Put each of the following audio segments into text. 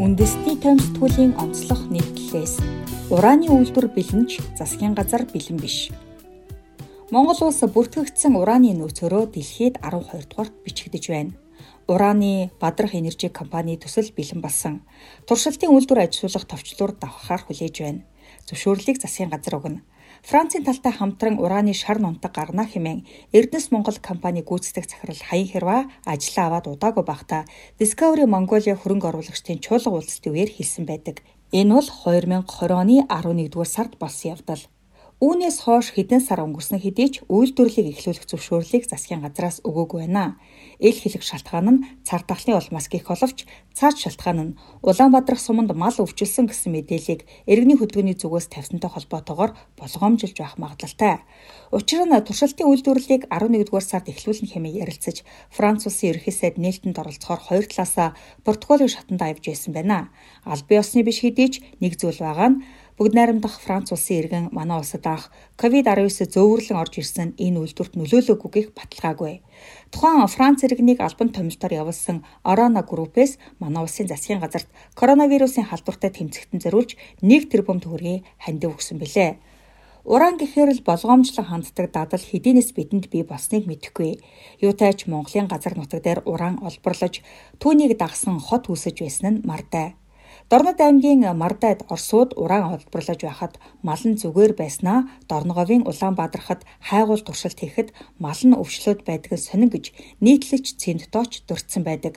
үндэсний томсдгуулийн онцлог нийтлэлээс ураны үйлдвэр бэлэнж засгийн газар бэлэн биш. Монгол улс бүртгэгдсэн ураны нөөцөөрөө дэлхийд 12 дугаарт бичигдэж байна. Ураны Бадрах энержи компани төсөл бэлэн болсон. Туршилтын үйлдвэр ажилуулах товчлуур давхаар хүлээж байна. Зөвшөөрлийг засгийн газар өгнө. Францын талтай хамтран ураны шар нунтаг гарна хэмээн Эрдэнэс Монгол компани гүйцэтгэх захирал Хаян Хэрва ажлаа аваад удаагүй байхдаа Discovery Mongolia хөрөнгө оруулагчдын чуулга уулзалтын үеэр хэлсэн байдаг. Энэ бол 2020 оны 11-р сард болсон явдал. Үүнээс хойш хэдэн сар өнгөрсөн хэдий ч үйлдвэрлэлийг эхлүүлэх зөвшөөрлийг засгийн газраас өгөөгүй байна. Эл хэлэх шалтгаан нь цар тахлын улмаас гих боловч цаад шалтгаан нь Улаанбаатарх суманд мал өвчлсөн гэсэн мэдээллийг иргэний хөдөлгөөний зүгээс тавьсантай холбоотойгоор болгоомжилж байх магадлалтай. Учир нь туршилтын үйлдвэрлэлийг 11-р сард эхлүүлнэ хэмээн ярилцаж Франц улсын ерөнхий сайд нээлттэнд оролцохоор хоёр талаасаа Португалийн шатанд авж байсан байна. Аль бие усны биш хэдий ч нэг зүйл байгаа нь Бүгд найрамдах Франц улсын иргэн манай улсад анх ковид-19 зөөвөрлөн орж ирсэн энэ үйлдвэрт нөлөөлөөгүй гэх баталгаагүй. Тухайн Франц иргэнийг албан томилтоор явуулсан Орона группээс манай улсын засгийн газарт коронавирусын халдвартай тэмцэгтэн зориулж 1 тэрбум төгрөгийн хандив өгсөн билээ. Уран гэхээр л болгоомжлон ханддаг дадал хэдийнэс бидэнд бий болсныг мэдэхгүй. Юутайч Монголын газар нутаг дээр уран олборлож түүнийг дагсан хот үүсэж байсан нь мартай. Дорнод аймгийн Мардайд Оросууд уран олборлож байхад мал нь зүгээр байснаа Дорноговын Улаанбаатархад хайгуул туршилт хийхэд мал нь өвчлөөд байдаг сонин гэж нийтлэж цэнттооч дурдсан байдаг.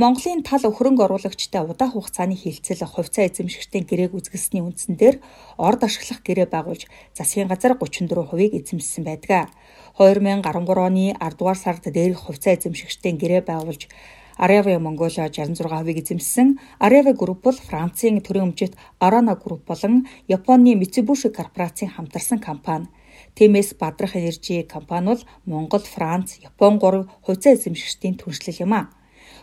Монголын тал хөрөнгө оруулагчтай удаах хугацааны хилцэл хувьцаа эзэмшигчдийн гэрээг үзгэлсний үндсэн дээр орд ашиглах гэрээ байгуулж засгийн газар 34%-ийг эзэмшсэн байдаг. 2013 оны 10 дугаар сард дээрх хувьцаа эзэмшигчдийн гэрээ байгуулж Areva Mongolia 66%-ыг эзэмшсэн. Areva Group бол Францын төрийн өмчит Arana Group болон Японы Mitsubishi корпорацийн хамтарсан компани. Тиймээс Бадрах Энержи компани бол Монгол, Франц, Япон гурав хувьцаа эзэмшигчдийн түншлэл юм а.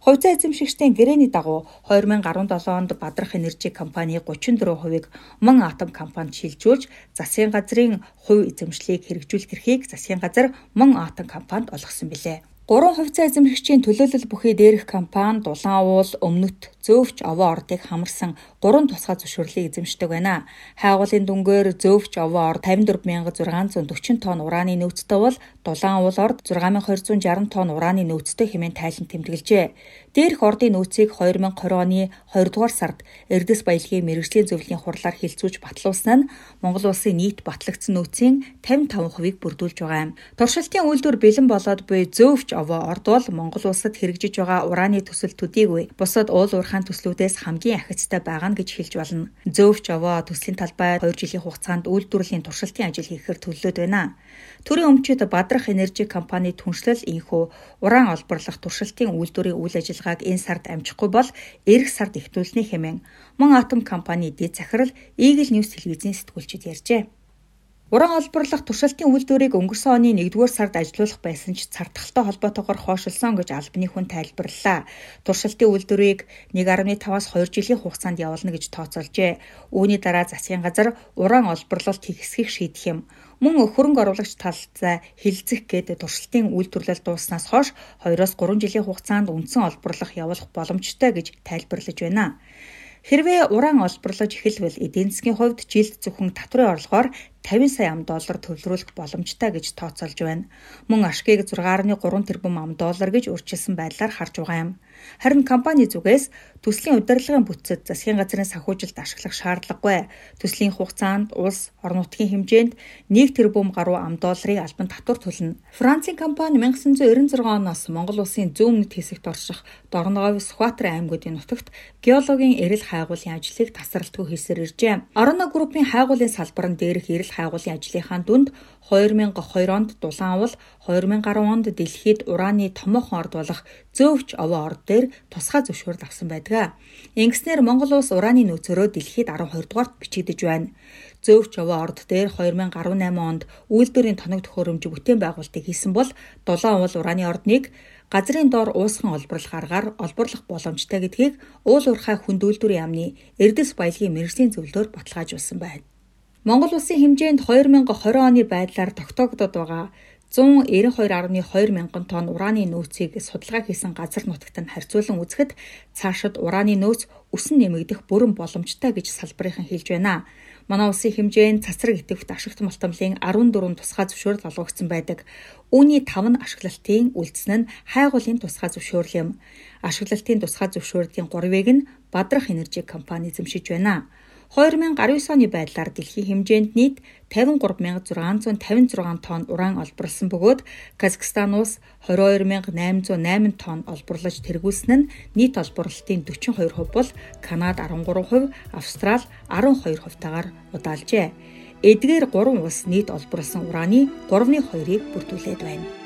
Хувьцаа эзэмшигчдийн гэрээний дагуу 2017 онд Бадрах Энержи компани 34%-ийг Мөн Атом компанид шилжүүлж засгийн газрын хувь эзэмшлийг хэрэгжүүлэх эрхийг засгийн газар Мөн Атом компанид олгосон билээ. Гурван хувьцаа эзэмшигчийн төлөөлөл бүхий дээрх компани Дулаан уул, Өмнөт, Зөөвч овоо ордыг хамарсан гурван тусгай зөвшөөрлийг эзэмшдэг байна. Хайгуулын дүнгээр Зөөвч овоо орд 54640 тонн ураны нөөцтэй бол Дулаан уул орд 6260 тонн ураны нөөцтэй хэмээн тайлан тэмдэглэжээ. Дээрх ордын нөөцийг 2020 оны 2 дугаар сард Эрдэс баялагын мэрэгжлийн зөвлөлийн хурлаар хилцүүлж батлуулсан нь Монгол улсын нийт батлагдсан нөөцийн 55%-ийг бүрдүүлж байгаа юм. Туршилтын үйлдвэр бэлэн болоод буй Зөөвч овоо ордвол Монгол улсад хэрэгжиж байгаа ураны төсөл төдийгүй бусад уул уурхайн төслүүдээс хамгийн ахицтай байгаа нь гэж хэлж болно. Зөөвч овоо төслийн талбай 2 жилийн хугацаанд үйлдвэрлэлийн туршилтын ажил хийхээр төлөвлөд байна. Төрийн өмчөд Бадрах энержи компани түншлэл инхүү уран олборлох туршилтын үйлдвэрийн үйл ажиллагааг энэ сард амжихгүй бол эх сард ихтүүлнэ хэмээн Мөн Атом компани дэд захирал Eagle News телевизийн сэтгүүлчид ярьжээ. Уран олборлох туршилтын үйлдвэрийг өнгөрсөн оны 1-р сард ажилуулах байсан ч цартгалтай холбоотойгоор хойшилсон гэж албаны хүн тайлбарллаа. Туршилтын үйлдвэрийг 1.5-аас 2 жилийн хугацаанд явуулна гэж тооцоолжээ. Үүний дараа засгийн газар уран олборлолт хийхсхийг шийдэх юм. Мөн хөрөнгө оруулагч талцаа хилцэх гээд туршилтын үйлдвэрлэл дууснаас хойш 2-3 жилийн хугацаанд үндсэн олборлох явуулах боломжтой гэж тайлбарлаж байна. Хэрвээ уран олборлож эхэлвэл эдийн засгийн хувьд жилд зөвхөн татврын орлогоор 50 сая ам доллар төвлөрүүлэх боломжтой гэж тооцоолж байна. Мөн ашгийг 6.3 тэрбум ам доллар гэж үрчилсэн байдлаар харж байгаа юм. Харин компани зүгээс төслийн удирдлагын бүтцэд засгийн газрын санхүүжилт ашиглах шаардлагагүй. Төслийн хугацаанд улс орон нутгийн хэмжээнд 1 тэрбум гаруй ам долларын албан татвар төлнө. Францын компани 1996 оноос Монгол улсын зүүн өмнөд хэсэгт орших Дорноговь, Сүхбаатар аймагуудын нутагт геологийн эрэл хайгуулын ажлыг тасралтгүй хийсээр иржээ. Орона группийн хайгуулын салбар нь дээрх эрэл хайгуулын ажлынхаа дүнд 2002 онд Дулаанвал 2010 онд дэлхийд ураны томоохон орд болох Зөөвч овоо орд дээр тусгай зөвшөөрөл авсан байдаг. Ингэснээр Монгол улс ураны нөөцөөрөө дэлхийд 12 дугаарт бичигдэж байна. Зөөвч овоо орд дээр 2018 онд үйлдвэрийн тоног төхөөрөмж бүтээн байгуулалтыг хийсэн бол Дулаанвал ураны ордныг газрын доор уусхан олборлох аргаар олборлох боломжтой гэдгийг уул уурхай хүнд үйлдвэрийн яамны Эрдэс баялагын мэрэгжлийн зөвлөлөөр баталгаажуулсан байна. Монгол улсын хэмжээнд 2020 оны байдлаар тогтоогдод байгаа 192.2 мянган тонн ураны нөөцийг судалгаа хийсэн газар нутагт нь харьцуулан үзэхэд цаашид ураны нөөц өсөн нэмэгдэх бүрэн боломжтой гэж салбарынхан хэлж байна. Манай улсын хэмжээнд цацраг идэвхт ашигт мултамлын 14 тусгай зөвшөөрөл олгогдсон байдаг. Үүний 5 нь ашиглалтын үлдсэн нь хайгуулын тусгай зөвшөөрөл юм. Ашиглалтын тусгай зөвшөөрлөлийн 3-ыг нь Бадрах энержи компани эзэмшиж байна. 2019 оны байдлаар дэлхийн хэмжээнд нийт 53656 тонн уран олборлсон бөгөөд Казахстан улс 22808 тонн олборлож тэргүүлсэн нь нийт олборлолтын 42% бол Канада 13%, Австрали 12% тагаар удаалжээ. Эдгээр 3 улс нийт олборлсон ураны 3.2-ыг бүрдүүлээд байна.